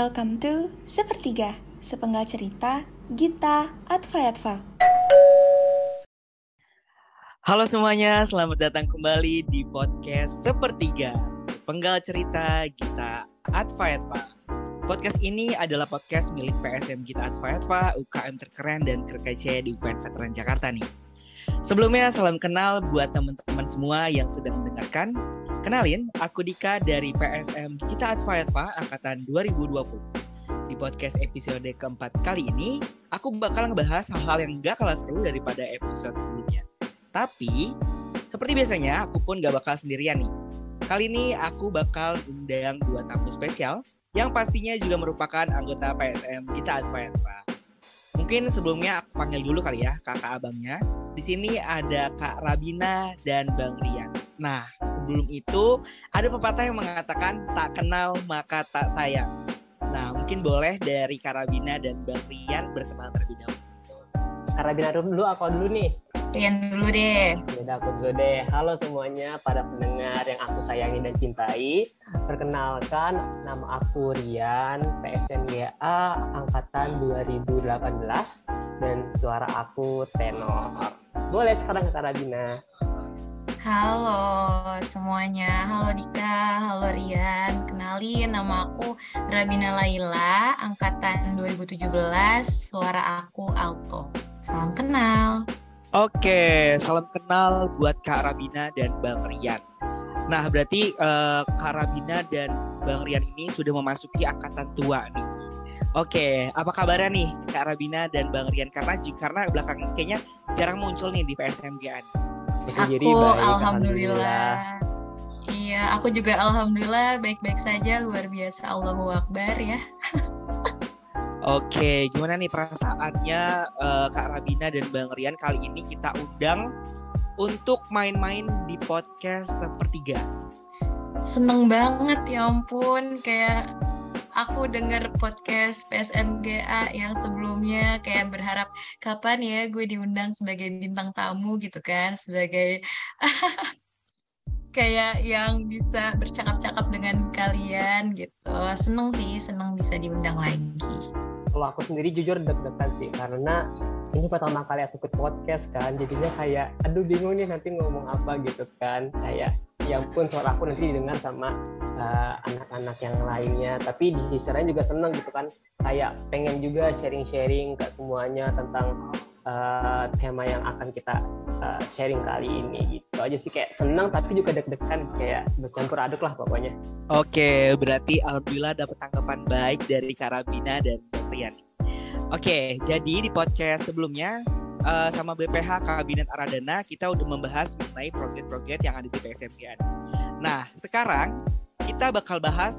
Welcome to Sepertiga, sepenggal cerita Gita Advayatva. Halo semuanya, selamat datang kembali di podcast Sepertiga, penggal cerita Gita Advayatva. Podcast ini adalah podcast milik PSM Gita Advayatva, UKM terkeren dan terkece di UPN Veteran Jakarta nih. Sebelumnya salam kenal buat teman-teman semua yang sedang mendengarkan. Kenalin, aku Dika dari PSM Kita Advayatva Angkatan 2020. Di podcast episode keempat kali ini, aku bakal ngebahas hal-hal yang gak kalah seru daripada episode sebelumnya. Tapi, seperti biasanya, aku pun gak bakal sendirian nih. Kali ini aku bakal undang dua tamu spesial yang pastinya juga merupakan anggota PSM Kita Advayatva. Mungkin sebelumnya aku panggil dulu kali ya kakak abangnya. Di sini ada Kak Rabina dan Bang Rian. Nah, sebelum itu ada pepatah yang mengatakan tak kenal maka tak sayang. Nah, mungkin boleh dari Karabina dan Bang Rian berkenalan terlebih dahulu. Karabina dulu, aku dulu nih. Rian dulu deh. Yaudah aku dulu deh. Halo semuanya para pendengar yang aku sayangi dan cintai. Perkenalkan, nama aku Rian, PSNGA Angkatan 2018 dan suara aku tenor. Boleh sekarang ke Karabina. Halo semuanya, halo Dika, halo Rian. Kenalin nama aku Rabina Laila, angkatan 2017, suara aku alto. Salam kenal. Oke, salam kenal buat Kak Rabina dan Bang Rian. Nah, berarti uh, Kak Rabina dan Bang Rian ini sudah memasuki angkatan tua nih. Oke, apa kabarnya nih Kak Rabina dan Bang Rian? Karena karena belakang kayaknya jarang muncul nih di PSMGA. Aku baik, alhamdulillah. alhamdulillah. Iya, aku juga alhamdulillah baik-baik saja, luar biasa. Allahu Akbar ya. Oke, gimana nih perasaannya uh, Kak Rabina dan Bang Rian? Kali ini kita undang untuk main-main di podcast sepertiga. Seneng banget ya ampun, kayak aku dengar podcast PSMGA yang sebelumnya kayak berharap kapan ya gue diundang sebagai bintang tamu gitu kan sebagai kayak yang bisa bercakap-cakap dengan kalian gitu. Seneng sih seneng bisa diundang lagi kalau aku sendiri jujur deg-degan sih karena ini pertama kali aku ikut podcast kan jadinya kayak aduh bingung nih nanti ngomong apa gitu kan. Kayak ya pun suara aku nanti didengar sama eh, anak-anak uh, yang lainnya. Tapi di sisi lain juga seneng gitu kan kayak pengen juga sharing-sharing ke semuanya tentang uh, tema yang akan kita uh, sharing kali ini gitu aja sih kayak seneng tapi juga deg-degan kayak bercampur aduk lah pokoknya oke berarti alhamdulillah dapat tanggapan baik dari Karabina dan Rian oke jadi di podcast sebelumnya uh, sama BPH Kabinet Aradana kita udah membahas mengenai proyek-proyek yang ada di PSMGN. Nah, sekarang kita bakal bahas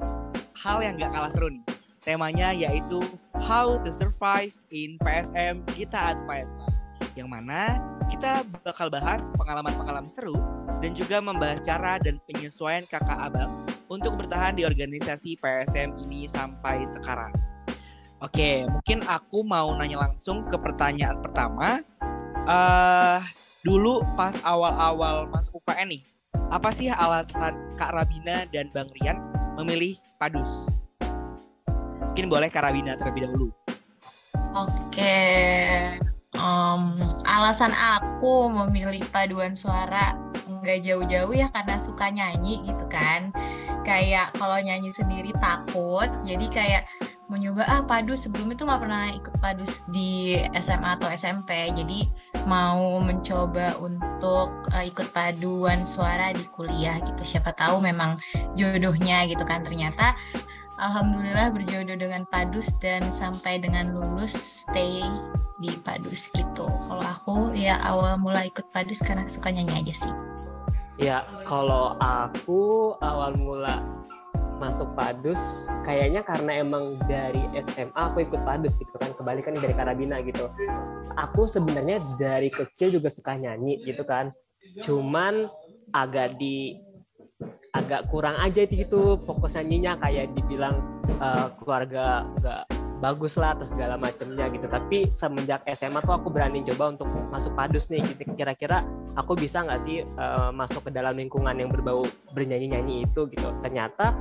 hal yang gak kalah seru nih. Temanya yaitu How to Survive in PSM Kita Advaita. Yang mana kita bakal bahas pengalaman-pengalaman seru dan juga membahas cara dan penyesuaian kakak abang untuk bertahan di organisasi PSM ini sampai sekarang. Oke, mungkin aku mau nanya langsung ke pertanyaan pertama. Uh, dulu pas awal-awal masuk UPN nih, apa sih alasan Kak Rabina dan Bang Rian memilih Padus? Mungkin boleh Kak Rabina terlebih dahulu. Oke, um, alasan aku memilih paduan suara nggak jauh-jauh ya karena suka nyanyi gitu kan. Kayak kalau nyanyi sendiri takut, jadi kayak mau nyoba ah padus sebelumnya tuh nggak pernah ikut padus di SMA atau SMP jadi mau mencoba untuk uh, ikut paduan suara di kuliah gitu siapa tahu memang jodohnya gitu kan ternyata alhamdulillah berjodoh dengan padus dan sampai dengan lulus stay di padus gitu. Kalau aku ya awal mula ikut padus karena suka nyanyi aja sih. Ya kalau aku awal mula masuk padus kayaknya karena emang dari SMA aku ikut padus gitu kan kebalikan dari karabina gitu. Aku sebenarnya dari kecil juga suka nyanyi gitu kan. Cuman agak di agak kurang aja gitu fokus nyanyinya kayak dibilang uh, keluarga gak bagus lah atau segala macamnya gitu. Tapi semenjak SMA tuh aku berani coba untuk masuk padus nih gitu. Kira-kira aku bisa nggak sih uh, masuk ke dalam lingkungan yang berbau bernyanyi-nyanyi itu gitu. Ternyata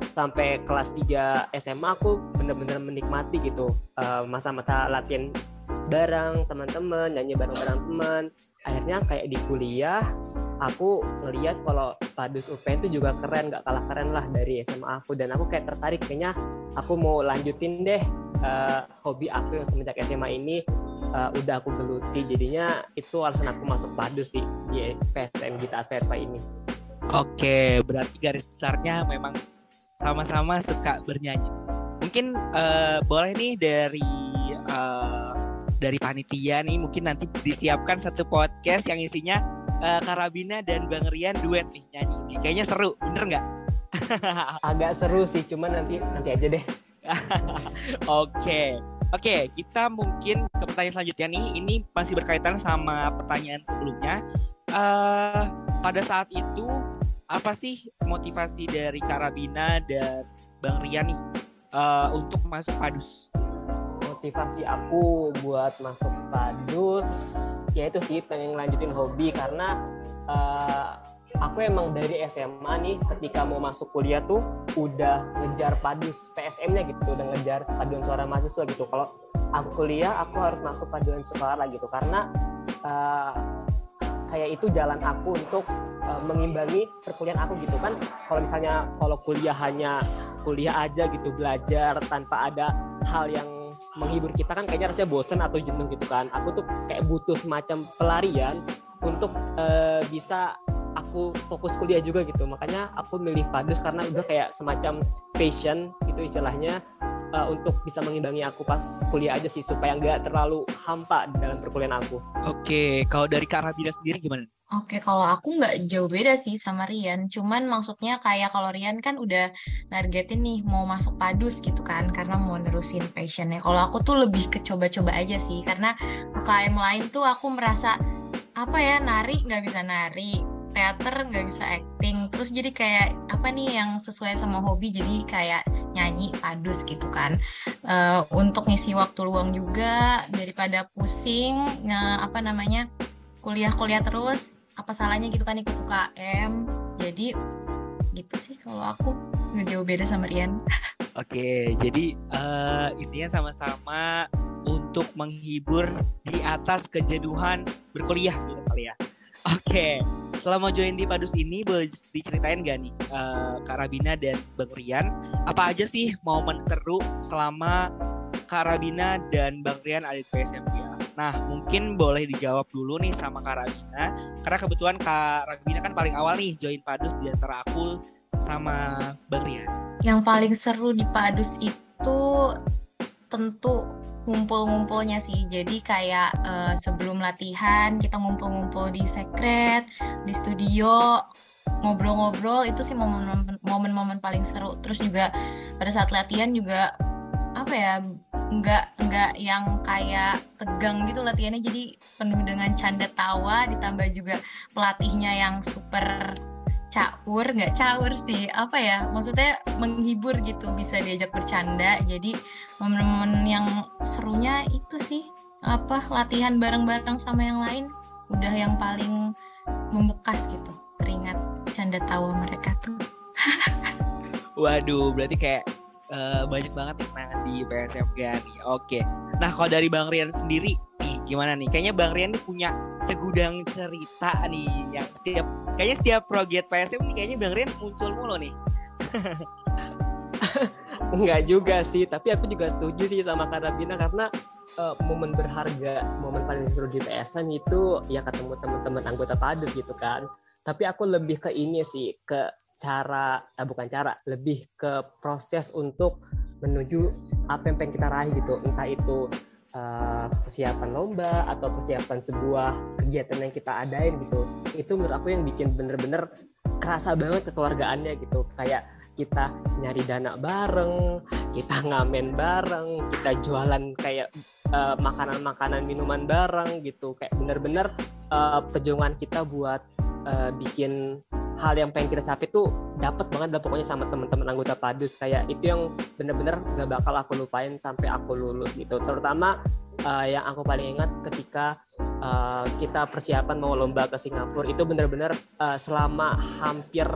sampai kelas 3 SMA aku bener-bener menikmati gitu uh, masa-masa latihan bareng teman-teman nyanyi bareng-bareng teman akhirnya kayak di kuliah aku ngeliat kalau Padus UPN itu juga keren gak kalah keren lah dari SMA aku. Dan aku kayak tertarik kayaknya aku mau lanjutin deh uh, hobi aku yang semenjak SMA ini uh, udah aku geluti. Jadinya itu alasan aku masuk Padus sih di PSM Gita Atverpa ini. Oke, berarti garis besarnya memang sama-sama suka bernyanyi. Mungkin uh, boleh nih dari uh, dari panitia nih mungkin nanti disiapkan satu podcast yang isinya uh, Karabina dan Bang Rian duet nih nyanyi ini. Kayaknya seru, bener nggak? Agak seru sih, cuman nanti nanti aja deh. Oke. Oke, kita mungkin ke pertanyaan selanjutnya nih. Ini masih berkaitan sama pertanyaan sebelumnya. Uh, pada saat itu apa sih motivasi dari Karabina dan Bang Rian nih uh, untuk masuk Padus? Motivasi aku buat masuk padus ya itu sih pengen lanjutin hobi. Karena uh, aku emang dari SMA nih ketika mau masuk kuliah tuh udah ngejar padus PSM-nya gitu udah ngejar paduan suara mahasiswa gitu. Kalau aku kuliah aku harus masuk paduan suara gitu. Karena uh, kayak itu jalan aku untuk uh, mengimbangi perkuliahan aku gitu kan. Kalau misalnya kalau kuliah hanya kuliah aja gitu belajar tanpa ada hal yang menghibur kita kan kayaknya rasanya bosen atau jenuh gitu kan aku tuh kayak butuh semacam pelarian untuk uh, bisa aku fokus kuliah juga gitu makanya aku milih padus karena udah kayak semacam passion gitu istilahnya uh, untuk bisa mengimbangi aku pas kuliah aja sih supaya nggak terlalu hampa dalam perkuliahan aku. Oke, kalau dari Kak Rabina sendiri gimana? Oke, kalau aku nggak jauh beda sih sama Rian. Cuman maksudnya kayak kalau Rian kan udah nargetin nih mau masuk padus gitu kan, karena mau nerusin passionnya. Kalau aku tuh lebih ke coba-coba aja sih, karena UKM lain tuh aku merasa apa ya nari nggak bisa nari, teater nggak bisa acting, terus jadi kayak apa nih yang sesuai sama hobi, jadi kayak nyanyi padus gitu kan. Uh, untuk ngisi waktu luang juga daripada pusing, nge, apa namanya kuliah-kuliah terus apa salahnya gitu kan ikut UKM jadi gitu sih kalau aku nggak jauh beda sama Rian Oke, jadi uh, intinya sama-sama untuk menghibur di atas kejenuhan berkuliah gitu kali ya. Oke, selama join di Padus ini boleh diceritain gak nih uh, Kak Rabina dan Bang Rian apa aja sih momen seru selama Kak Rabina dan Bang Rian ada di PSMG? Nah, mungkin boleh dijawab dulu nih sama Kak Rabina. Karena kebetulan Kak Rabina kan paling awal nih join Padus di antara aku sama Bang Rian. Yang paling seru di Padus itu tentu ngumpul-ngumpulnya sih. Jadi kayak uh, sebelum latihan kita ngumpul-ngumpul di sekret, di studio, ngobrol-ngobrol itu sih momen-momen paling seru. Terus juga pada saat latihan juga apa ya nggak nggak yang kayak tegang gitu latihannya. Jadi penuh dengan canda tawa ditambah juga pelatihnya yang super caur. Nggak caur sih apa ya maksudnya menghibur gitu bisa diajak bercanda. Jadi momen-momen yang serunya itu sih apa latihan bareng-bareng sama yang lain udah yang paling membekas gitu teringat canda tawa mereka tuh. Waduh berarti kayak uh, banyak banget kenangan di PSMG nih. Oke. Nah, kalau dari Bang Rian sendiri nih gimana nih? Kayaknya Bang Rian nih punya segudang cerita nih yang setiap kayaknya setiap proyek PSM nih kayaknya Bang Rian muncul mulu nih. Enggak juga sih, tapi aku juga setuju sih sama Karabina karena uh, momen berharga, momen paling seru di PSM itu ya ketemu teman-teman anggota Padus gitu kan. Tapi aku lebih ke ini sih, ke cara eh, bukan cara lebih ke proses untuk menuju apa yang pengen kita raih gitu. Entah itu uh, persiapan lomba atau persiapan sebuah kegiatan yang kita adain gitu. Itu menurut aku yang bikin bener-bener kerasa banget kekeluargaannya gitu. Kayak kita nyari dana bareng kita ngamen bareng kita jualan kayak uh, makanan-makanan minuman bareng gitu. Kayak bener-bener uh, perjuangan kita buat uh, bikin hal yang pengen kita capai tuh dapat banget lah pokoknya sama teman-teman anggota Padus. Kayak itu yang bener-bener gak bakal aku lupain sampai aku lulus gitu. Terutama uh, yang aku paling ingat ketika uh, kita persiapan mau lomba ke Singapura itu benar-benar uh, selama hampir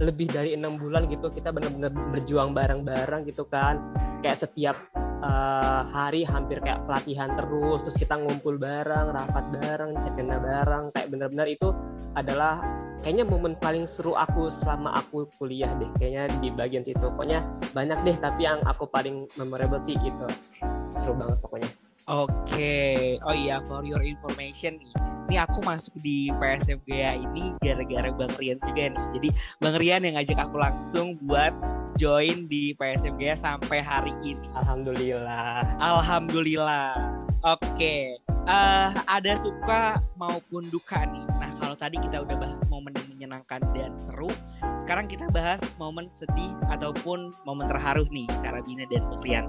lebih dari enam bulan gitu kita benar-benar berjuang bareng-bareng gitu kan. Kayak setiap uh, hari hampir kayak pelatihan terus terus kita ngumpul bareng rapat bareng cekena bareng kayak benar-benar itu adalah kayaknya momen paling seru aku selama aku kuliah deh kayaknya di bagian situ. Pokoknya banyak deh tapi yang aku paling memorable sih itu seru banget pokoknya Oke, okay. oh iya for your information nih, ini aku masuk di PSMGA ini gara-gara Bang Rian juga nih. Jadi Bang Rian yang ngajak aku langsung buat join di PSMGA sampai hari ini. Alhamdulillah. Alhamdulillah. Oke, okay. uh, eh, ada suka maupun duka nih. Nah kalau tadi kita udah bahas momen yang menyenangkan dan seru, sekarang kita bahas momen sedih ataupun momen terharu nih Karabina dan Bang Rian.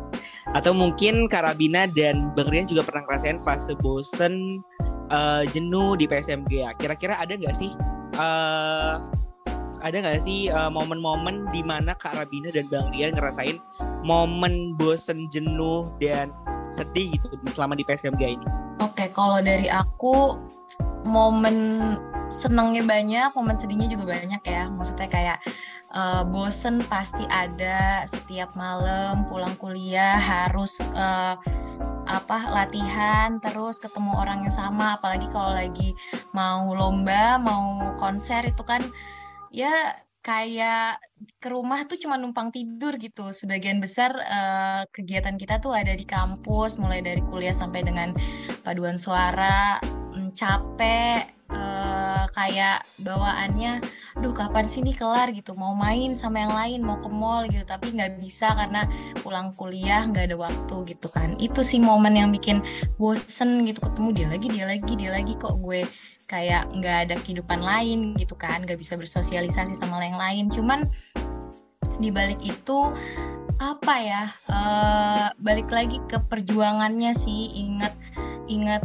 Atau mungkin Karabina dan Bang Rian juga pernah ngerasain fase bosen, uh, jenuh di PSMG ya. Kira-kira ada nggak sih uh, ada nggak sih uh, momen-momen di mana Kak Rabina dan Bang Rian ngerasain momen bosen, jenuh dan sedih gitu selama di PSMG ini? Oke, kalau dari aku momen senangnya banyak, momen sedihnya juga banyak ya. Maksudnya kayak uh, bosen pasti ada setiap malam pulang kuliah harus uh, apa latihan terus ketemu orang yang sama apalagi kalau lagi mau lomba mau konser itu kan ya kayak ke rumah tuh cuma numpang tidur gitu. Sebagian besar uh, kegiatan kita tuh ada di kampus, mulai dari kuliah sampai dengan paduan suara, mm, capek, uh, kayak bawaannya, duh kapan sih ini kelar? gitu, mau main sama yang lain, mau ke mall gitu, tapi nggak bisa karena pulang kuliah nggak ada waktu gitu kan. Itu sih momen yang bikin bosen gitu, ketemu dia lagi, dia lagi, dia lagi kok gue kayak nggak ada kehidupan lain gitu kan. Nggak bisa bersosialisasi sama yang lain. Cuman di balik itu apa ya uh, balik lagi ke perjuangannya sih. Ingat ingat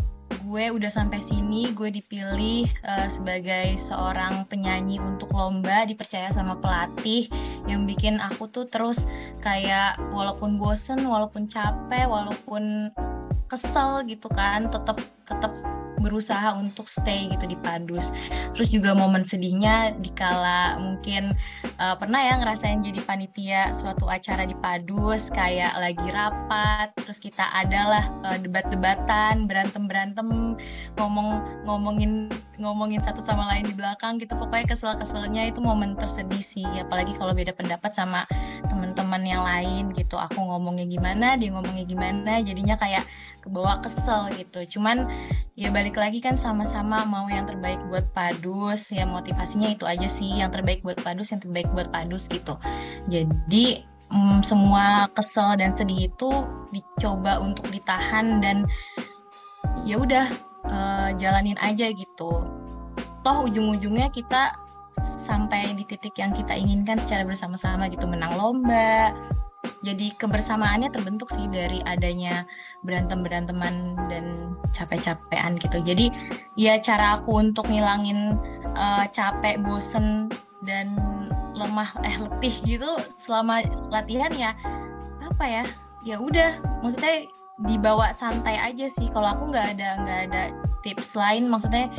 gue udah sampai sini gue dipilih uh, sebagai seorang penyanyi untuk lomba dipercaya sama pelatih yang bikin aku tuh terus kayak walaupun bosen walaupun capek walaupun kesel gitu kan tetap tetap berusaha untuk stay gitu di Padus. Terus juga momen sedihnya dikala mungkin uh, pernah ya ngerasain jadi panitia suatu acara di Padus kayak lagi rapat, terus kita adalah uh, debat-debatan, berantem-berantem, ngomong ngomongin ngomongin satu sama lain di belakang gitu. Pokoknya kesel-keselnya itu momen tersedih sih, apalagi kalau beda pendapat sama teman-teman yang lain gitu. Aku ngomongnya gimana, dia ngomongnya gimana, jadinya kayak kebawa kesel gitu. Cuman ya balik lagi kan sama-sama mau yang terbaik buat Padus. Ya motivasinya itu aja sih yang terbaik buat Padus yang terbaik buat Padus gitu. Jadi mm, semua kesel dan sedih itu dicoba untuk ditahan dan ya udah uh, jalanin aja gitu. Toh ujung-ujungnya kita sampai di titik yang kita inginkan secara bersama-sama gitu. Menang lomba jadi kebersamaannya terbentuk sih dari adanya berantem beranteman dan capek-capean gitu. Jadi ya cara aku untuk ngilangin uh, capek bosen dan lemah eh letih gitu selama latihan ya apa ya ya udah. Maksudnya dibawa santai aja sih. Kalau aku nggak ada nggak ada tips lain maksudnya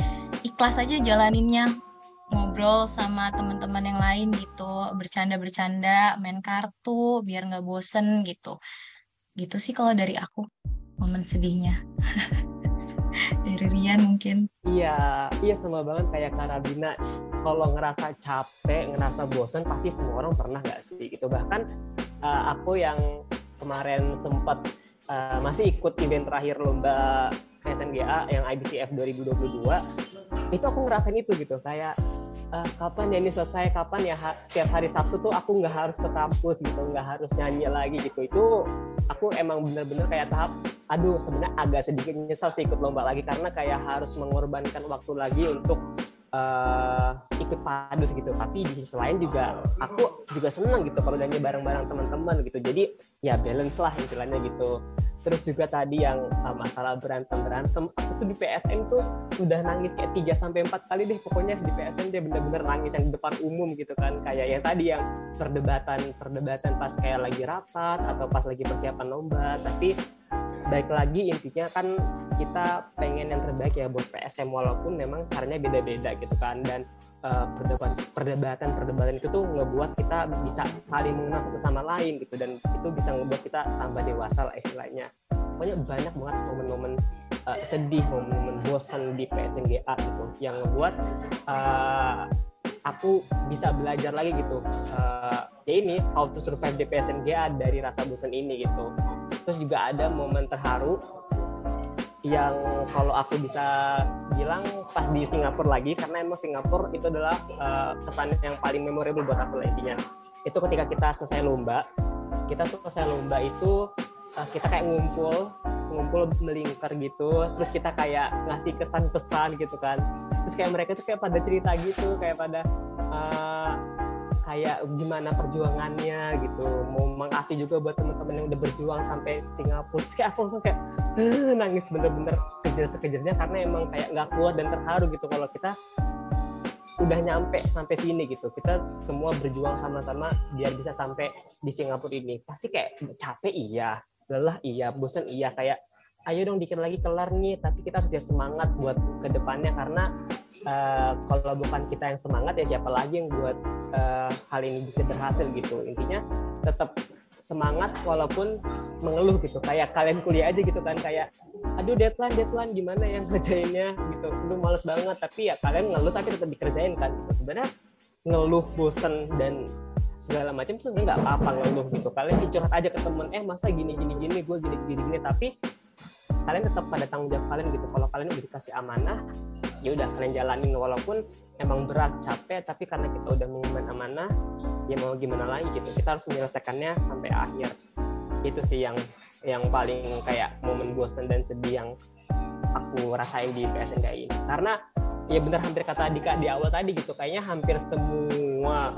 ikhlas aja jalaninnya ngobrol sama teman-teman yang lain gitu bercanda-bercanda main kartu biar nggak bosen gitu. Gitu sih kalau dari aku momen sedihnya. Dari Rian mungkin. Iya iya sama banget kayak Karabina kalau ngerasa capek ngerasa bosen pasti semua orang pernah nggak sih gitu? Bahkan uh, aku yang kemarin sempat uh, masih ikut event terakhir lomba SNGA yang IBCF 2022 itu aku ngerasain itu gitu. Kayak uh, kapan ya ini selesai kapan ya ha setiap hari Sabtu tuh aku nggak harus ke kampus gitu nggak harus nyanyi lagi gitu. Itu aku emang bener-bener kayak tahap aduh sebenarnya agak sedikit nyesal sih ikut lomba lagi karena kayak harus mengorbankan waktu lagi untuk uh, ikut padus gitu. Tapi di sisi lain juga aku juga seneng gitu kalau nyanyi bareng-bareng teman-teman gitu. Jadi ya balance lah istilahnya gitu terus juga tadi yang uh, masalah berantem berantem aku tuh di PSM tuh udah nangis kayak 3 sampai empat kali deh pokoknya di PSM dia bener-bener nangis yang di depan umum gitu kan. Kayak yang tadi yang perdebatan perdebatan pas kayak lagi rapat atau pas lagi persiapan lomba. Tapi baik lagi intinya kan kita pengen yang terbaik ya buat PSM walaupun memang caranya beda-beda gitu kan. Dan uh, perdebatan perdebatan itu tuh ngebuat kita bisa saling mengenal satu sama lain gitu. Dan itu bisa ngebuat kita tambah dewasa lah istilahnya. Pokoknya banyak banget momen-momen uh, sedih momen-momen bosan di PSNGA gitu. Yang ngebuat uh, aku bisa belajar lagi gitu. Uh, ya ini how to survive di PSNGA dari rasa bosan ini gitu. Terus juga ada momen terharu yang kalau aku bisa bilang pas di Singapura lagi karena emang Singapura itu adalah uh, kesan yang paling memorable buat aku lah intinya itu ketika kita selesai lomba kita selesai lomba itu uh, kita kayak ngumpul ngumpul melingkar gitu terus kita kayak ngasih kesan pesan gitu kan. Terus kayak mereka tuh kayak pada cerita gitu kayak pada uh, kayak gimana perjuangannya gitu. Mau makasih juga buat teman-teman yang udah berjuang sampai Singapura. Terus kayak aku langsung kayak uh, nangis bener-bener. Kejar-kejarnya karena emang kayak nggak kuat dan terharu gitu kalau kita udah nyampe sampai sini gitu. Kita semua berjuang sama-sama biar bisa sampai di Singapura ini. Pasti kayak capek iya lelah iya bosan iya. Kayak ayo dong dikit lagi kelar nih. Tapi kita harus semangat buat ke depannya karena uh, kalau bukan kita yang semangat ya siapa lagi yang buat uh, hal ini bisa berhasil gitu. Intinya tetap semangat walaupun mengeluh gitu. Kayak kalian kuliah aja gitu kan kayak aduh deadline deadline gimana yang kerjainnya gitu. Lu males banget. Tapi ya kalian ngeluh tapi tetap dikerjain kan. Gitu. Sebenarnya ngeluh bosen dan segala macam sebenarnya nggak apa-apa ngeluh gitu. Kalian curhat aja ke temen eh masa gini gini gini gue gini gini gini. Tapi kalian tetap pada tanggung jawab kalian gitu. Kalau kalian udah dikasih amanah ya udah kalian jalanin. Walaupun emang berat capek tapi karena kita udah mengemban amanah ya mau gimana lagi gitu. Kita harus menyelesaikannya sampai akhir. Itu sih yang yang paling kayak momen bosan dan sedih yang aku rasain di PSNK ini. Karena ya benar hampir kata Dika di awal tadi gitu kayaknya hampir semua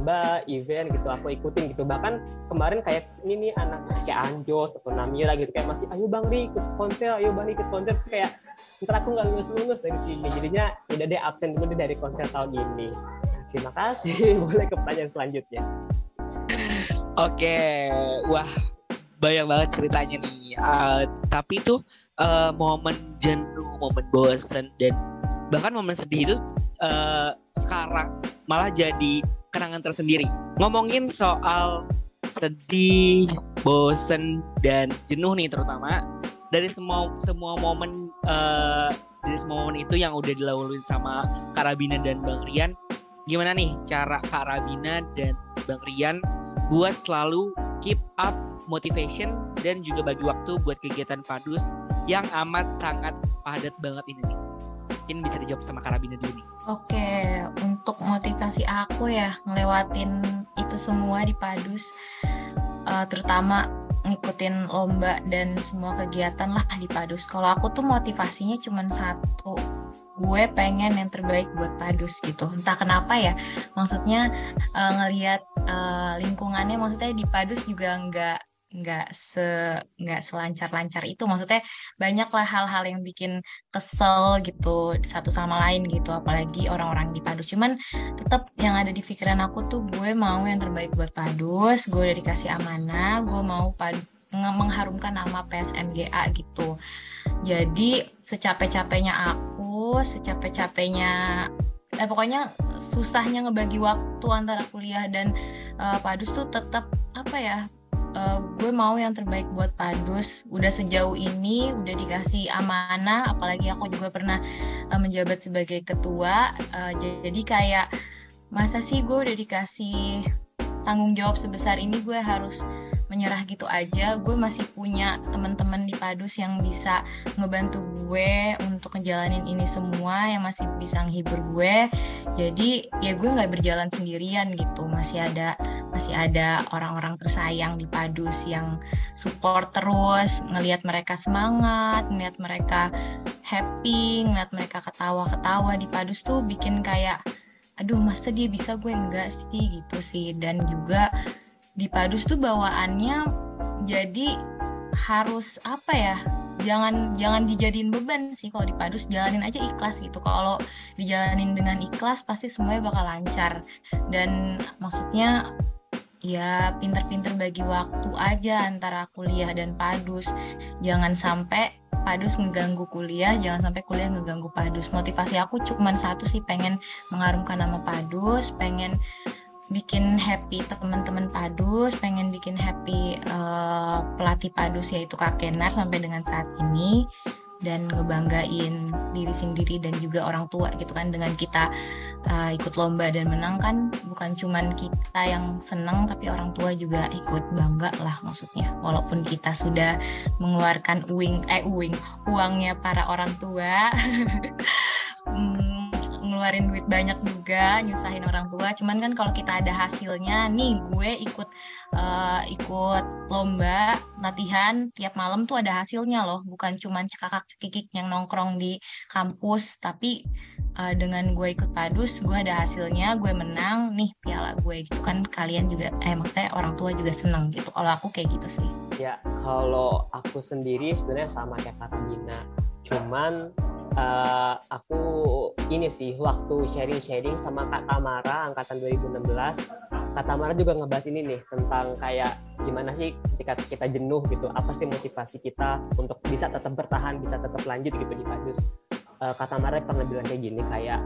lomba event gitu aku ikutin gitu. Bahkan kemarin kayak ini nih anak kayak Anjos atau Namira gitu kayak masih ayo bang Ri ikut konser ayo bang Ri ikut konser. Terus kayak ntar aku nggak lulus lulus dari sini jadinya udah deh absen dulu dari konser tahun ini. Terima kasih. Boleh ke pertanyaan selanjutnya. Oke. Wah banyak banget ceritanya nih. Uh, tapi itu uh, momen jenuh momen bosen dan bahkan momen sedih itu uh, sekarang malah jadi kenangan tersendiri. Ngomongin soal sedih bosen dan jenuh nih terutama. Dari semua semua momen uh, dari semua momen itu yang udah dilalui sama Karabina dan Bang Rian gimana nih cara Karabina dan Bang Rian buat selalu keep up motivation dan juga bagi waktu buat kegiatan padus yang amat sangat padat banget ini nih mungkin bisa dijawab sama Karabina dulu nih Oke, untuk motivasi aku ya ngelewatin itu semua di Padus, uh, terutama ngikutin lomba dan semua kegiatan lah di Padus. Kalau aku tuh motivasinya cuma satu, gue pengen yang terbaik buat Padus gitu. Entah kenapa ya, maksudnya uh, ngelihat uh, lingkungannya, maksudnya di Padus juga nggak nggak se nggak selancar-lancar itu. Maksudnya banyaklah hal-hal yang bikin kesel gitu satu sama lain gitu. Apalagi orang-orang di Padus. Cuman tetap yang ada di pikiran aku tuh gue mau yang terbaik buat Padus. Gue udah dikasih amanah. Gue mau pad mengharumkan nama PSMGA gitu. Jadi secapek-capeknya aku secapek-capeknya eh pokoknya susahnya ngebagi waktu antara kuliah dan uh, Padus tuh tetap apa ya uh, gue mau yang terbaik buat Padus. Udah sejauh ini udah dikasih amanah, apalagi aku juga pernah uh, menjabat sebagai ketua. Uh, jadi kayak masa sih gue udah dikasih tanggung jawab sebesar ini gue harus menyerah gitu aja. Gue masih punya teman-teman di Padus yang bisa ngebantu gue untuk ngejalanin ini semua yang masih bisa menghibur gue. Jadi ya gue nggak berjalan sendirian gitu. Masih ada masih ada orang-orang tersayang di Padus yang support terus ngelihat mereka semangat ngelihat mereka happy ngelihat mereka ketawa-ketawa di Padus tuh bikin kayak aduh masa dia bisa gue enggak sih? Gitu sih. Dan juga di Padus tuh bawaannya jadi harus apa ya jangan jangan dijadiin beban sih. Kalau di Padus jalanin aja ikhlas gitu. Kalau dijalanin dengan ikhlas pasti semuanya bakal lancar. Dan maksudnya ya pinter-pinter bagi waktu aja antara kuliah dan padus. Jangan sampai padus ngeganggu kuliah jangan sampai kuliah ngeganggu padus. Motivasi aku cuma satu sih pengen mengharumkan nama padus pengen bikin happy teman-teman padus pengen bikin happy uh, pelatih padus yaitu Kak Kenar sampai dengan saat ini. Dan ngebanggain diri sendiri dan juga orang tua gitu kan. Dengan kita uh, ikut lomba dan menang kan. Bukan cuman kita yang senang tapi orang tua juga ikut bangga lah maksudnya. Walaupun kita sudah mengeluarkan uang eh uang uangnya para orang tua. Hmm, ngeluarin duit banyak juga nyusahin orang tua. Cuman kan kalau kita ada hasilnya nih gue ikut uh, ikut lomba latihan tiap malam tuh ada hasilnya loh. Bukan cuman cekakak cekikik yang nongkrong di kampus tapi uh, dengan gue ikut padus gue ada hasilnya gue menang nih piala gue gitu kan. Kalian juga eh maksudnya orang tua juga seneng gitu. Kalau aku kayak gitu sih. Ya kalau aku sendiri sebenarnya sama kayak Kak Dina cuman uh, aku ini sih waktu sharing-sharing sama Kak Tamara angkatan 2016 Kak Tamara juga ngebahas ini nih tentang kayak gimana sih ketika kita jenuh gitu apa sih motivasi kita untuk bisa tetap bertahan bisa tetap lanjut gitu di Padus uh, Kak Tamara pernah bilang kayak gini kayak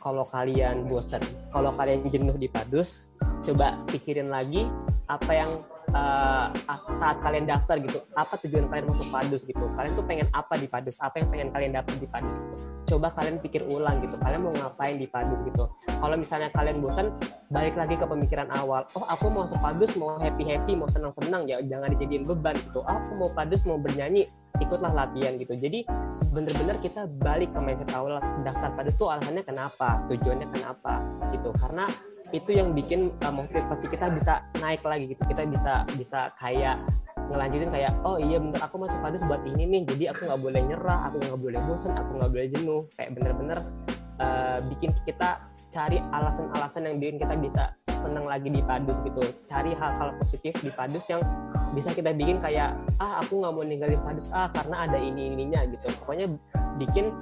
kalau kalian bosan kalau kalian jenuh di Padus coba pikirin lagi apa yang uh, saat kalian daftar gitu apa tujuan kalian masuk padus gitu. Kalian tuh pengen apa di padus? Apa yang pengen kalian dapat di padus gitu? Coba kalian pikir ulang gitu kalian mau ngapain di padus gitu. Kalau misalnya kalian bosan balik lagi ke pemikiran awal oh aku mau masuk padus mau happy happy mau senang senang ya jangan dijadiin beban gitu. Oh, aku mau padus mau bernyanyi ikutlah latihan gitu. Jadi bener-bener kita balik ke mindset awal daftar padus tuh alasannya kenapa? Tujuannya kenapa? Gitu. Karena itu yang bikin uh, motivasi kita bisa naik lagi gitu. Kita bisa bisa kayak ngelanjutin kayak oh iya bener aku masuk padus buat ini nih. Jadi aku nggak boleh nyerah aku nggak boleh bosan aku nggak boleh jenuh. Kayak bener-bener uh, bikin kita cari alasan-alasan yang bikin kita bisa senang lagi di padus gitu. Cari hal-hal positif di padus yang bisa kita bikin kayak ah aku nggak mau ninggalin padus. Ah karena ada ini ininya gitu. Pokoknya bikin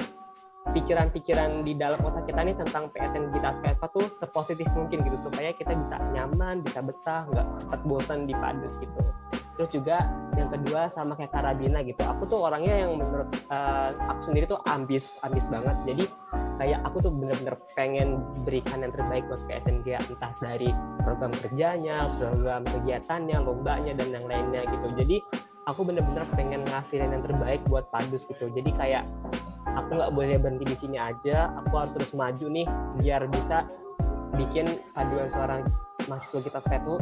pikiran-pikiran di dalam otak kita nih tentang PSN kita Skype tuh sepositif mungkin gitu supaya kita bisa nyaman, bisa betah, nggak cepat bosan di padus gitu. Terus juga yang kedua sama kayak Karabina gitu. Aku tuh orangnya yang menurut uh, aku sendiri tuh ambis, ambis banget. Jadi kayak aku tuh bener-bener pengen berikan yang terbaik buat PSNG entah dari program kerjanya, program kegiatannya, lombanya dan yang lainnya gitu. Jadi aku bener-bener pengen ngasihin yang terbaik buat Padus gitu. Jadi kayak aku nggak boleh berhenti di sini aja. Aku harus terus maju nih biar bisa bikin paduan seorang mahasiswa kita itu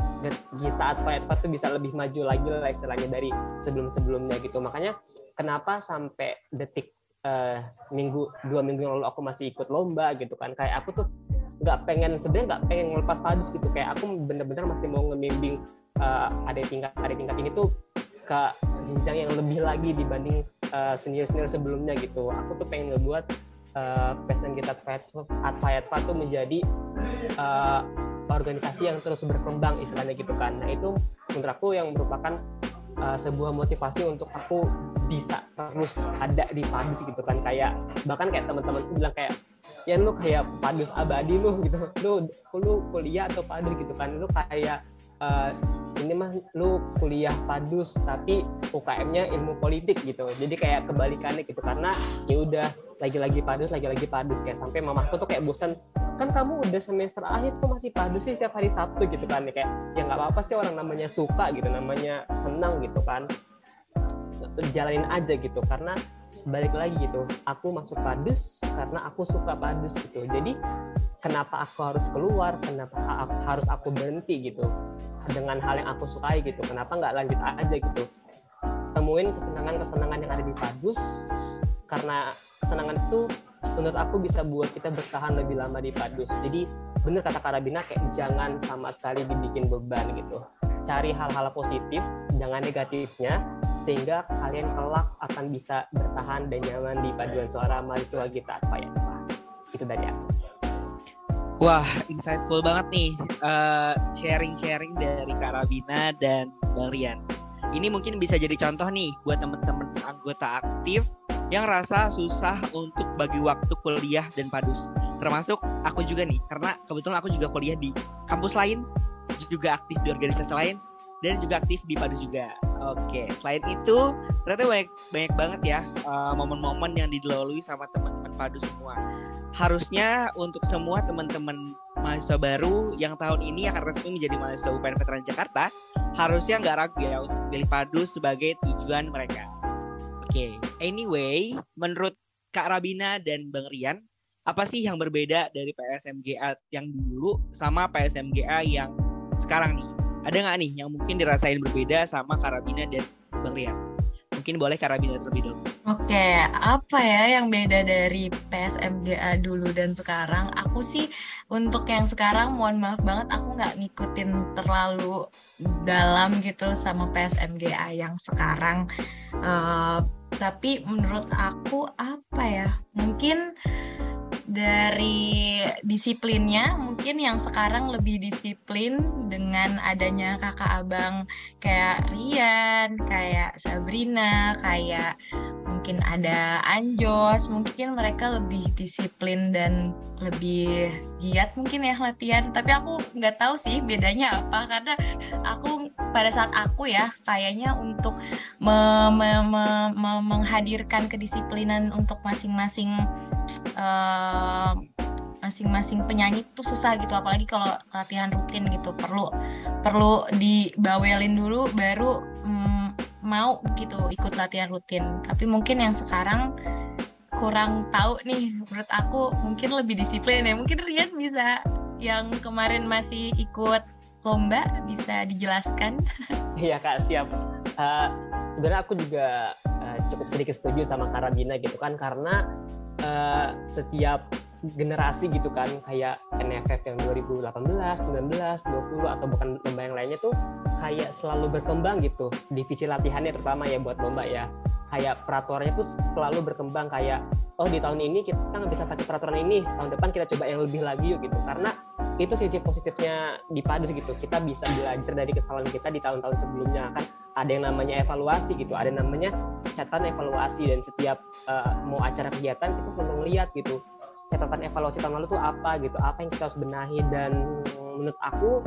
kita atau tuh bisa lebih maju lagi lah istilahnya dari sebelum-sebelumnya gitu. Makanya kenapa sampai detik uh, minggu dua minggu yang lalu aku masih ikut lomba gitu kan. Kayak aku tuh nggak pengen sebenarnya nggak pengen ngelepas padus gitu. Kayak aku bener-bener masih mau ngembimbing uh, ada tingkat ada tingkat ini tuh ke jenjang yang lebih lagi dibanding uh, senior-senior sebelumnya gitu. Aku tuh pengen ngebuat uh, Pesan Kita Advayatva tuh menjadi uh, organisasi yang terus berkembang istilahnya gitu kan. Nah itu menurut aku yang merupakan uh, sebuah motivasi untuk aku bisa terus ada di Padus gitu kan. Kayak bahkan kayak teman-teman bilang kayak ya lu kayak Padus abadi lu gitu. Lu lu kuliah atau Padus gitu kan. Lu kayak uh, ini mah lu kuliah padus tapi UKM-nya ilmu politik gitu. Jadi kayak kebalikannya gitu karena ya udah lagi-lagi padus lagi-lagi padus. Kayak sampai mamaku tuh kayak bosan kan kamu udah semester akhir kok masih padus sih tiap hari Sabtu gitu kan. Kayak ya nggak apa-apa sih orang namanya suka gitu namanya senang gitu kan. Jalanin aja gitu. Karena balik lagi gitu. Aku masuk padus karena aku suka padus gitu. Jadi kenapa aku harus keluar? Kenapa harus aku berhenti gitu? Dengan hal yang aku sukai gitu. Kenapa nggak lanjut aja gitu? Temuin kesenangan-kesenangan yang ada di padus karena kesenangan itu menurut aku bisa buat kita bertahan lebih lama di padus. Jadi bener kata Karabina kayak jangan sama sekali dibikin beban gitu. Cari hal-hal positif jangan negatifnya sehingga kalian kelak akan bisa bertahan dan nyaman di paduan suara mahasiswa kita apa ya itu dari aku Wah, insightful banget nih uh, sharing-sharing dari Kak Rabina dan Bang Rian. Ini mungkin bisa jadi contoh nih buat teman-teman anggota aktif yang rasa susah untuk bagi waktu kuliah dan padus. Termasuk aku juga nih, karena kebetulan aku juga kuliah di kampus lain juga aktif di organisasi lain dan juga aktif di Padus juga. Oke, selain itu ternyata banyak banyak banget ya uh, momen-momen yang dilalui sama teman-teman Padus semua. Harusnya untuk semua teman-teman mahasiswa baru yang tahun ini akan resmi menjadi mahasiswa UPN Veteran Jakarta, harusnya nggak ragu ya untuk pilih Padus sebagai tujuan mereka. Oke, anyway, menurut Kak Rabina dan Bang Rian, apa sih yang berbeda dari PSMGA yang dulu sama PSMGA yang sekarang nih? Ada nggak nih yang mungkin dirasain berbeda sama Karabina dan Bang Rian? Mungkin boleh Karabina terlebih dulu. Oke, apa ya yang beda dari PSMGA dulu dan sekarang? Aku sih untuk yang sekarang mohon maaf banget aku nggak ngikutin terlalu dalam gitu sama PSMGA yang sekarang. Uh, tapi menurut aku apa ya? Mungkin dari disiplinnya mungkin yang sekarang lebih disiplin dengan adanya kakak abang kayak Rian, kayak Sabrina, kayak mungkin ada Anjos, mungkin mereka lebih disiplin dan lebih giat mungkin ya latihan. Tapi aku nggak tahu sih bedanya apa karena aku pada saat aku ya kayaknya untuk me me me me menghadirkan kedisiplinan untuk masing-masing uh, masing-masing penyanyi itu susah gitu apalagi kalau latihan rutin gitu perlu perlu dibawelin dulu baru mm, mau gitu ikut latihan rutin tapi mungkin yang sekarang kurang tahu nih menurut aku mungkin lebih disiplin ya. Mungkin Rian bisa yang kemarin masih ikut lomba bisa dijelaskan. Iya kak siap. Uh, sebenarnya aku juga uh, cukup sedikit setuju sama Karabina gitu kan karena uh, setiap generasi gitu kan kayak NFF yang 2018, 19, 20 atau bukan lomba yang lainnya tuh kayak selalu berkembang gitu. Divisi latihannya terutama ya buat lomba ya kayak peraturannya tuh selalu berkembang kayak oh di tahun ini kita nggak bisa pakai peraturan ini tahun depan kita coba yang lebih lagi yuk gitu. Karena itu sisi positifnya di Padus gitu. Kita bisa belajar dari kesalahan kita di tahun-tahun sebelumnya. Kan ada yang namanya evaluasi gitu. Ada yang namanya catatan evaluasi. Dan setiap uh, mau acara kegiatan kita selalu melihat gitu catatan evaluasi tahun lalu tuh apa gitu. Apa yang kita harus benahi. Dan menurut aku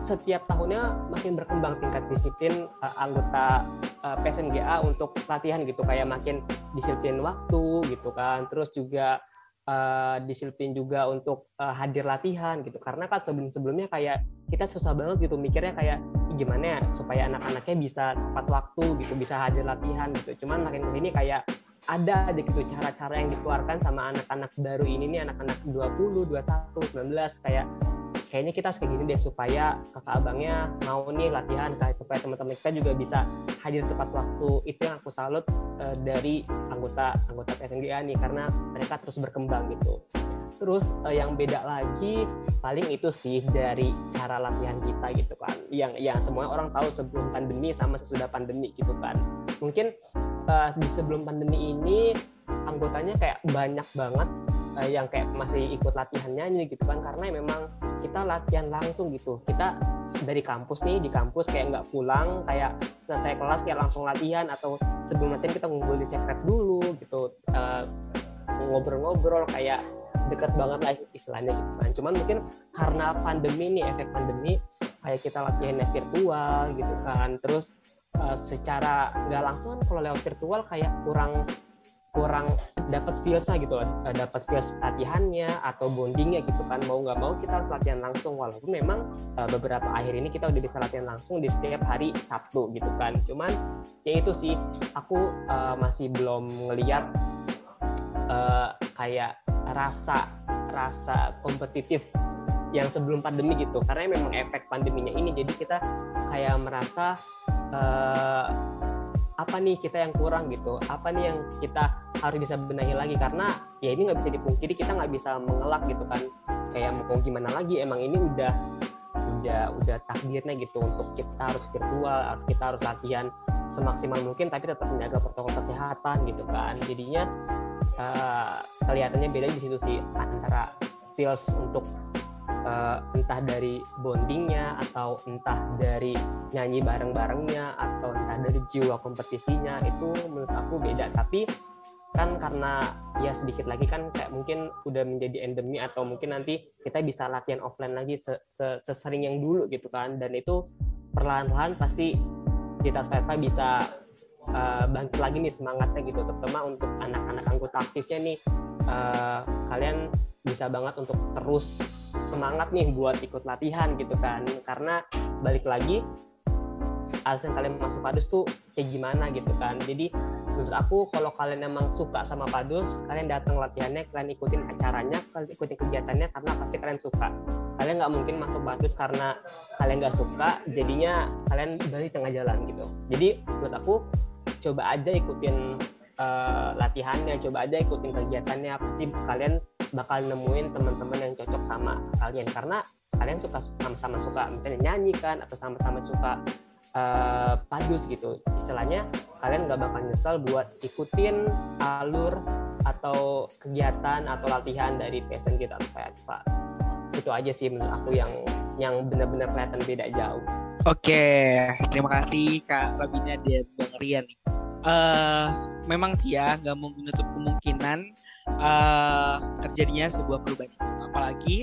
setiap tahunnya makin berkembang tingkat disiplin uh, anggota uh, PSMGA untuk latihan gitu. Kayak makin disiplin waktu gitu kan. Terus juga uh, disiplin juga untuk uh, hadir latihan gitu. Karena kan sebelum sebelumnya kayak kita susah banget gitu mikirnya kayak gimana ya supaya anak-anaknya bisa tepat waktu gitu bisa hadir latihan gitu. Cuman makin ke sini kayak ada gitu cara-cara yang dikeluarkan sama anak-anak baru ini nih anak-anak 20, 21, 19 kayak kayaknya kita harus kayak gini deh supaya kakak abangnya mau nih latihan kayak supaya teman-teman kita juga bisa hadir tepat waktu. Itu yang aku salut uh, dari anggota anggota PSNGA nih karena mereka terus berkembang gitu. Terus uh, yang beda lagi paling itu sih dari cara latihan kita gitu kan. Yang yang semua orang tahu sebelum pandemi sama sesudah pandemi gitu kan. Mungkin uh, di sebelum pandemi ini anggotanya kayak banyak banget uh, yang kayak masih ikut latihan nyanyi gitu kan. Karena memang kita latihan langsung gitu. Kita dari kampus nih di kampus kayak nggak pulang kayak selesai kelas kayak langsung latihan atau sebelum latihan kita ngumpul di secret dulu gitu. Uh, ngobrol-ngobrol kayak dekat banget lah istilahnya gitu kan. Cuman mungkin karena pandemi nih efek pandemi kayak kita latihannya virtual gitu kan. Terus uh, secara nggak langsung kan kalau lewat virtual kayak kurang kurang dapat feelsnya gitu eh, dapat feels latihannya atau bondingnya gitu kan. Mau nggak mau kita harus latihan langsung. Walaupun memang uh, beberapa akhir ini kita udah bisa latihan langsung di setiap hari Sabtu gitu kan. Cuman ya itu sih. Aku uh, masih belum ngeliat uh, kayak rasa rasa kompetitif yang sebelum pandemi gitu. Karena memang efek pandeminya ini. Jadi kita kayak merasa uh, apa nih kita yang kurang gitu? Apa nih yang kita harus bisa benahi lagi? Karena ya ini nggak bisa dipungkiri kita nggak bisa mengelak gitu kan. Kayak mau gimana lagi emang ini udah udah udah takdirnya gitu. Untuk kita harus virtual harus kita harus latihan semaksimal mungkin tapi tetap menjaga protokol kesehatan gitu kan. Jadinya uh, kelihatannya beda di situ sih antara feels untuk uh, entah dari bondingnya atau entah dari nyanyi bareng-barengnya atau entah dari jiwa kompetisinya itu menurut aku beda. Tapi kan karena ya sedikit lagi kan kayak mungkin udah menjadi endemi atau mungkin nanti kita bisa latihan offline lagi sesering yang dulu gitu kan. Dan itu perlahan-lahan pasti kita Feva bisa uh, bangkit lagi nih semangatnya gitu. Terutama untuk anak-anak anggota aktifnya nih uh, kalian bisa banget untuk terus semangat nih buat ikut latihan gitu kan. Karena balik lagi alasan kalian masuk padus tuh kayak gimana gitu kan. Jadi menurut aku kalau kalian emang suka sama padus kalian datang latihannya kalian ikutin acaranya kalian ikutin kegiatannya karena pasti kalian suka. Kalian nggak mungkin masuk padus karena kalian nggak suka jadinya kalian dari tengah jalan gitu. Jadi menurut aku coba aja ikutin uh, latihannya coba aja ikutin kegiatannya. Pasti kalian bakal nemuin teman-teman yang cocok sama kalian. Karena kalian suka sama-sama suka misalnya nyanyi kan atau sama-sama suka uh, padus gitu. Istilahnya kalian nggak bakal nyesel buat ikutin alur atau kegiatan atau latihan dari PSN kita Pak itu aja sih menurut aku yang yang benar-benar kelihatan beda jauh. Oke terima kasih Kak Rabina dan Bang Rian. Uh, memang sih ya nggak menutup kemungkinan uh, terjadinya sebuah perubahan itu apalagi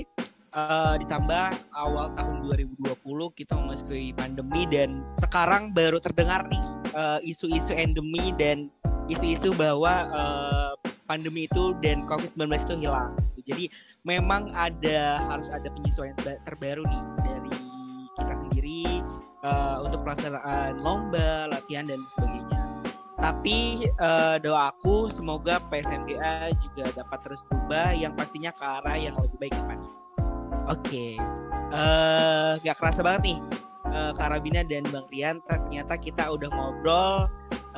uh, ditambah awal tahun 2020 kita memasuki pandemi dan sekarang baru terdengar nih isu isu-isu endemi dan isu-isu bahwa uh, pandemi itu dan COVID-19 itu hilang. Jadi memang ada harus ada penyesuaian terbaru nih dari kita sendiri uh, untuk pelaksanaan lomba, latihan dan sebagainya. Tapi uh, doaku semoga PSMGA juga dapat terus berubah yang pastinya ke arah yang lebih baik depan. Oke, okay. uh, eh, gak kerasa banget nih uh, Karabina dan Bang Rian ternyata kita udah ngobrol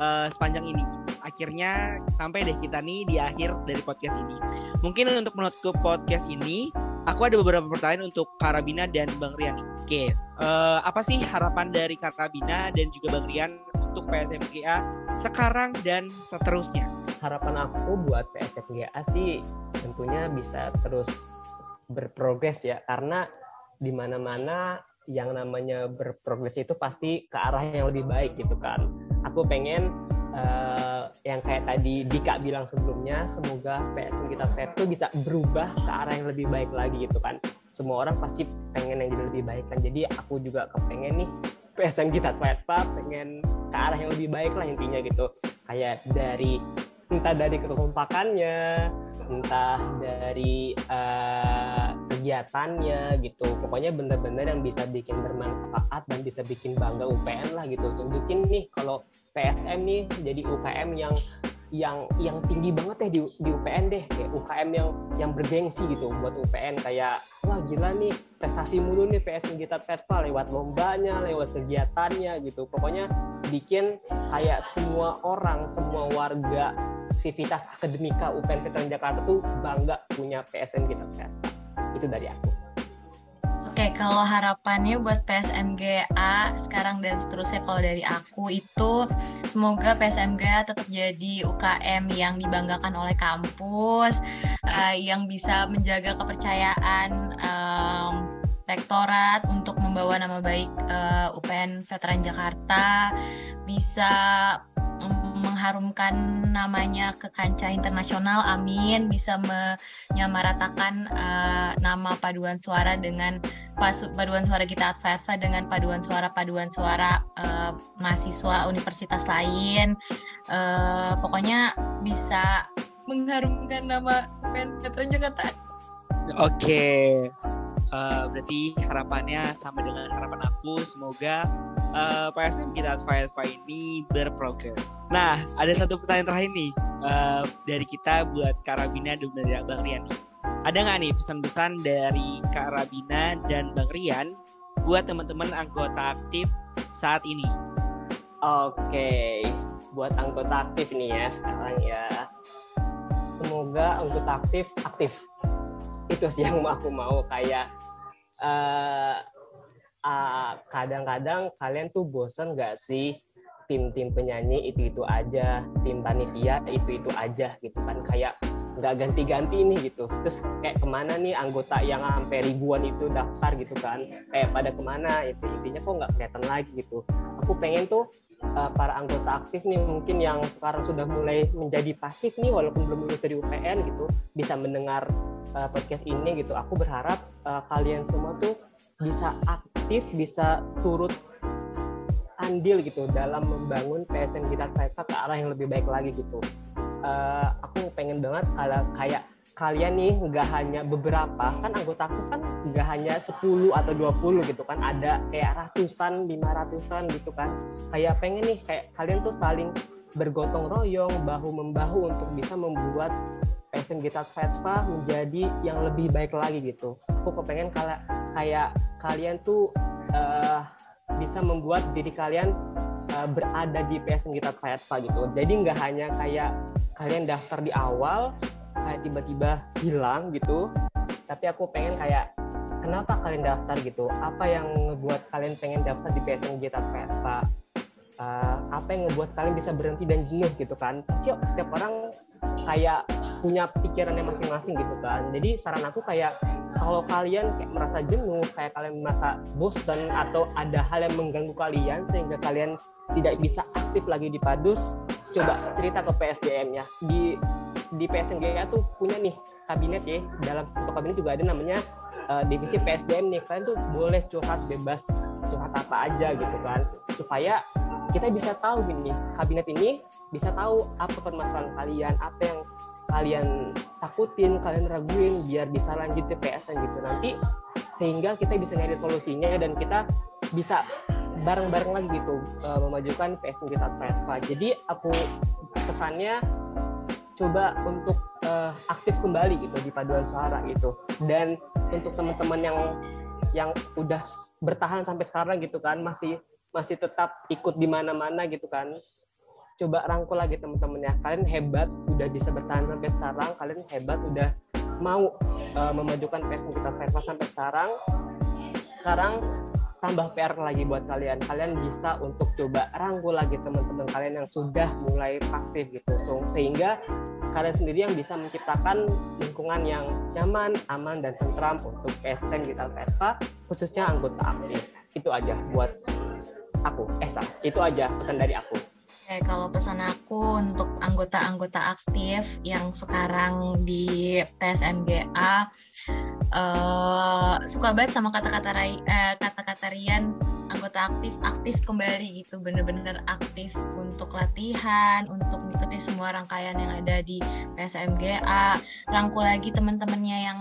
uh, sepanjang ini. Akhirnya sampai deh kita nih di akhir dari podcast ini. Mungkin untuk menutup podcast ini, aku ada beberapa pertanyaan untuk Karabina dan Bang Rian. Oke, uh, apa sih harapan dari Karabina dan juga Bang Rian untuk PSMGA sekarang dan seterusnya? Harapan aku buat PSMGA sih tentunya bisa terus berprogres ya karena di mana-mana yang namanya berprogres itu pasti ke arah yang lebih baik gitu kan. Aku pengen uh, yang kayak tadi Dika bilang sebelumnya, semoga PSM kita PF itu bisa berubah ke arah yang lebih baik lagi gitu kan. Semua orang pasti pengen yang jadi lebih baik kan. Jadi aku juga kepengen nih PSM kita Pak pengen ke arah yang lebih baik lah intinya gitu kayak dari entah dari kekompakannya entah dari uh, kegiatannya gitu. Pokoknya bener-bener yang bisa bikin bermanfaat dan bisa bikin bangga UPN lah gitu. Tunjukin nih kalau PSM nih jadi UKM yang yang yang tinggi banget ya di, di UPN deh. Kayak UKM yang yang bergengsi gitu buat UPN kayak wah gila nih prestasi mulu nih PSM kita Perva lewat lombanya lewat kegiatannya gitu. Pokoknya bikin kayak semua orang semua warga sivitas akademika UPN Veteran Jakarta tuh bangga punya PSM kita Perva itu dari aku. Oke, kalau harapannya buat PSMGA sekarang dan seterusnya kalau dari aku itu semoga PSMGA tetap jadi UKM yang dibanggakan oleh kampus, uh, yang bisa menjaga kepercayaan um, rektorat untuk membawa nama baik uh, eh, UPN Veteran Jakarta, bisa mengharumkan namanya ke kancah internasional. Amin. Bisa menyamaratakan uh, nama paduan suara dengan paduan suara kita Adva dengan paduan suara paduan suara uh, mahasiswa universitas lain. Uh, pokoknya bisa mengharumkan nama Veteran Jakarta. Oke. Okay uh, berarti harapannya sama dengan harapan aku semoga uh, eh, PSM kita Adva ini berprogres. Nah, ada satu pertanyaan terakhir nih uh, dari kita buat Karabina dan Bang Rian. Ada nggak nih pesan-pesan dari Karabina dan Bang Rian buat teman-teman anggota aktif saat ini? Oke, buat anggota aktif nih ya sekarang ya. Semoga anggota aktif aktif itu sih yang aku mau kayak kadang uh, uh, kadang-kadang kalian tuh bosen nggak sih? Tim-tim penyanyi itu itu aja tim panitia itu itu aja gitu kan kayak nggak ganti-ganti nih gitu. Terus kayak ke mana nih anggota yang sampai ribuan itu daftar gitu kan? Kayak pada ke mana itu intinya kok nggak kelihatan lagi gitu. Aku pengen tuh uh, para anggota aktif nih mungkin yang sekarang sudah mulai menjadi pasif nih walaupun belum lulus dari UPN gitu bisa mendengar uh, podcast ini gitu. Aku berharap uh, kalian semua tuh bisa aktif bisa turut andil gitu dalam membangun PSN kita ke arah yang lebih baik lagi gitu. Uh, aku pengen banget kalau kayak kalian nih nggak hanya beberapa kan anggota aktif kan nggak hanya 10 atau 20 gitu kan ada kayak ratusan lima ratusan gitu kan. Kayak pengen nih kayak kalian tuh saling bergotong royong bahu membahu untuk bisa membuat passion kita Fatfa menjadi yang lebih baik lagi gitu. Aku kepengen kalau kayak kalian tuh uh, bisa membuat diri kalian uh, berada di passion kita Fatfa gitu. Jadi nggak hanya kayak kalian daftar di awal kayak tiba-tiba hilang gitu tapi aku pengen kayak kenapa kalian daftar gitu? Apa yang ngebuat kalian pengen daftar di PSN Gita Pak uh, apa yang ngebuat kalian bisa berhenti dan jenuh gitu kan. Pasti setiap orang kayak punya pikiran yang masing-masing gitu kan. Jadi saran aku kayak kalau kalian kayak merasa jenuh kayak kalian merasa bosan atau ada hal yang mengganggu kalian sehingga kalian tidak bisa aktif lagi di Padus coba cerita ke PSDM ya. Di di PSNGA tuh punya nih kabinet ya. Dalam untuk kabinet juga ada namanya uh, divisi PSDM nih kalian tuh boleh curhat bebas curhat apa aja gitu kan. Supaya kita bisa tahu gini kabinet ini bisa tahu apa permasalahan kalian apa yang kalian takutin kalian raguin biar bisa lanjut ke PSN gitu. Nanti sehingga kita bisa nyari solusinya dan kita bisa bareng-bareng lagi gitu uh, memajukan PSN kita Jadi aku pesannya coba untuk uh, aktif kembali gitu di paduan suara gitu dan untuk teman-teman yang yang udah bertahan sampai sekarang gitu kan masih masih tetap ikut di mana-mana gitu kan coba rangkul lagi teman-teman ya kalian hebat udah bisa bertahan sampai sekarang kalian hebat udah mau uh, memajukan passion kita sampai sekarang sekarang tambah PR lagi buat kalian. Kalian bisa untuk coba rangkul lagi teman-teman kalian yang sudah mulai pasif gitu. So, sehingga kalian sendiri yang bisa menciptakan lingkungan yang nyaman, aman, dan tentram untuk PSN kita PSPA, khususnya anggota aktif. Itu aja buat aku, Esa. Itu aja pesan dari aku. Oke, kalau pesan aku untuk anggota-anggota aktif yang sekarang di PSMGA uh, suka banget sama kata-kata uh, kata-kata Rian. Anggota aktif aktif kembali gitu. Bener-bener aktif untuk latihan untuk mengikuti semua rangkaian yang ada di PSMGA rangkul lagi teman-temannya yang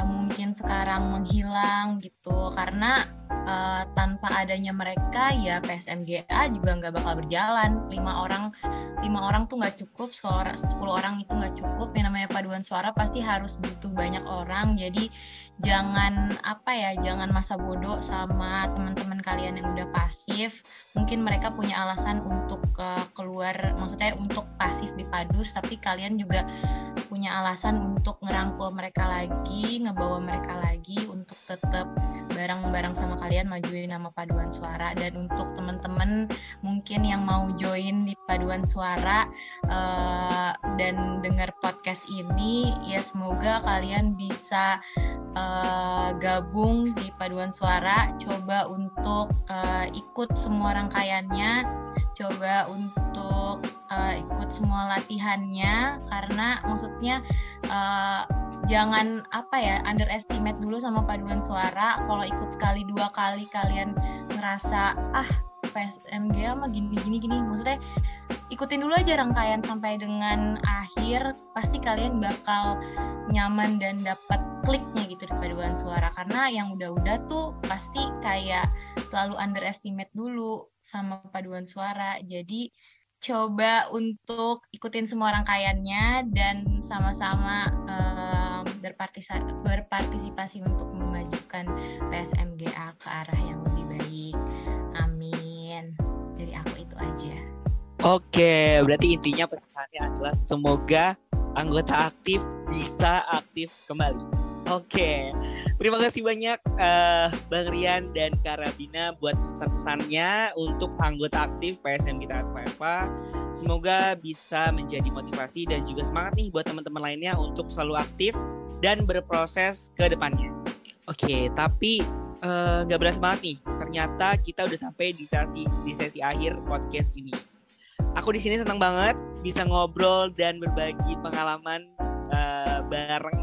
uh, mungkin sekarang menghilang gitu. Karena uh, tanpa adanya mereka ya PSMGA juga nggak bakal berjalan. Lima orang lima orang tuh nggak cukup sepuluh orang itu nggak cukup. Yang namanya paduan suara pasti harus butuh banyak orang. Jadi jangan apa ya jangan masa bodoh sama teman-teman kalian yang udah pasif. Mungkin mereka punya alasan untuk uh, keluar maksudnya untuk pasif di padus tapi kalian juga punya alasan untuk ngerangkul mereka lagi ngebawa mereka lagi untuk tetap bareng-bareng sama kalian majuin nama paduan suara. Dan untuk teman-teman mungkin yang mau join di paduan suara uh, dan dengar podcast ini ya semoga kalian bisa uh, gabung di paduan suara. Coba untuk uh, ikut semua rangkaiannya coba untuk uh, ikut semua latihannya karena maksudnya uh, jangan apa ya underestimate dulu sama paduan suara. Kalau ikut sekali dua kali kalian ngerasa ah PSMG mah gini gini gini. Maksudnya ikutin dulu aja rangkaian sampai dengan akhir pasti kalian bakal nyaman dan dapat kliknya gitu di paduan suara. Karena yang udah-udah tuh pasti kayak selalu underestimate dulu sama paduan suara. Jadi coba untuk ikutin semua rangkaiannya dan sama-sama um, berpartisipasi, berpartisipasi untuk memajukan PSMGA ke arah yang lebih baik. Aja. Oke, berarti intinya pesannya adalah semoga anggota aktif bisa aktif kembali. Oke, terima kasih banyak uh, Bang Rian dan Karabina buat pesan-pesannya untuk anggota aktif PSM kita Atfa Semoga bisa menjadi motivasi dan juga semangat nih buat teman-teman lainnya untuk selalu aktif dan berproses ke depannya. Oke, tapi nggak uh, berasa banget nih ternyata kita udah sampai di sesi di sesi akhir podcast ini. Aku di sini senang banget bisa ngobrol dan berbagi pengalaman uh, bareng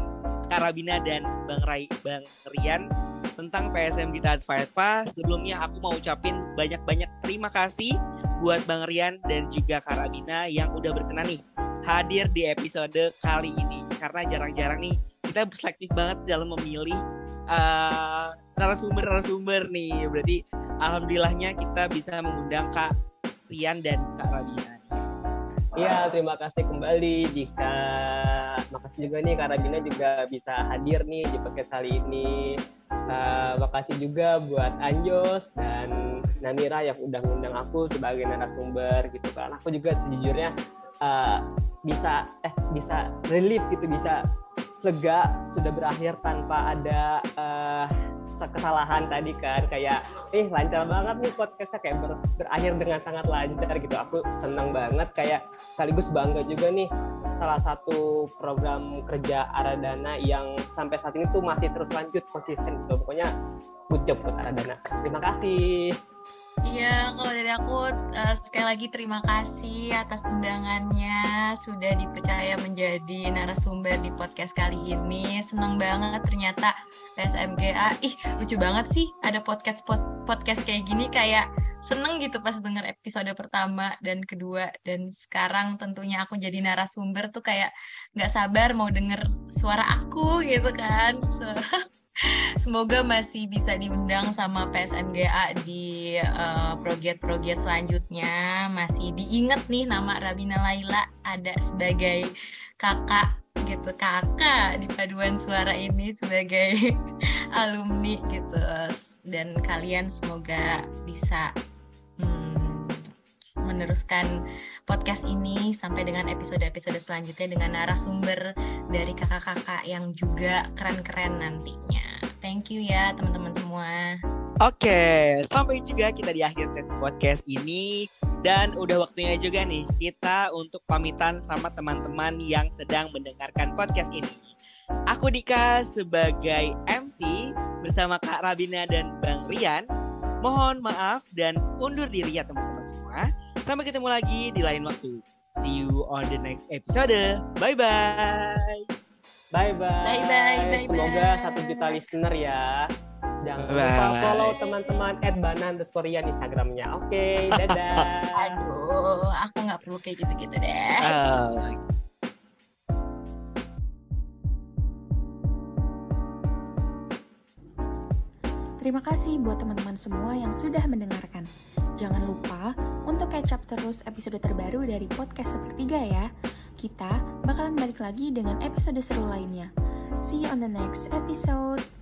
Karabina dan Bang Rai, Bang Rian tentang PSM Gita Advaita. Sebelumnya aku mau ucapin banyak-banyak terima kasih buat Bang Rian dan juga Karabina yang udah berkenan nih hadir di episode kali ini karena jarang-jarang nih kita selektif banget dalam memilih uh, narasumber-narasumber nih. Berarti alhamdulillahnya kita bisa mengundang Kak Rian dan Kak Rabina. Iya, terima kasih kembali Dika. Makasih juga nih Kak Rabina juga bisa hadir nih di podcast kali ini. Uh, makasih juga buat Anjos dan Namira yang udah ngundang aku sebagai narasumber gitu kan. Aku juga sejujurnya uh, bisa eh bisa relief gitu bisa lega sudah berakhir tanpa ada uh, kesalahan tadi kan kayak ih lancar banget nih podcastnya kayak ber, berakhir dengan sangat lancar gitu. Aku senang banget kayak sekaligus bangga juga nih salah satu program kerja Aradana yang sampai saat ini tuh masih terus lanjut konsisten gitu. Pokoknya job buat Aradana terima kasih Iya, kalau dari aku uh, sekali lagi terima kasih atas undangannya sudah dipercaya menjadi narasumber di podcast kali ini. Senang banget ternyata PSMGA. Ih, lucu banget sih ada podcast podcast kayak gini kayak seneng gitu pas denger episode pertama dan kedua dan sekarang tentunya aku jadi narasumber tuh kayak nggak sabar mau denger suara aku gitu kan. So, Semoga masih bisa diundang sama PSMGA di uh, proyek-proyek selanjutnya. Masih diingat nih nama Rabina Laila ada sebagai kakak gitu kakak di paduan suara ini sebagai alumni gitu dan kalian semoga bisa meneruskan podcast ini sampai dengan episode-episode selanjutnya dengan narasumber dari kakak-kakak yang juga keren-keren nantinya. Thank you ya teman-teman semua. Oke, sampai juga kita di akhir sesi podcast ini dan udah waktunya juga nih kita untuk pamitan sama teman-teman yang sedang mendengarkan podcast ini. Aku Dika sebagai MC bersama Kak Rabina dan Bang Rian. Mohon maaf dan undur diri ya teman-teman semua. Sampai ketemu lagi di lain waktu. See you on the next episode. Bye-bye. Bye bye. Bye bye. bye Semoga satu juta listener ya. Jangan bye. lupa follow teman-teman @bana underscore Instagramnya. Oke, okay, dadah. Aduh, aku nggak perlu kayak gitu-gitu deh. Uh. Terima kasih buat teman-teman semua yang sudah mendengarkan. Jangan lupa untuk catch up terus episode terbaru dari podcast Sepertiga ya. Kita bakalan balik lagi dengan episode seru lainnya. See you on the next episode.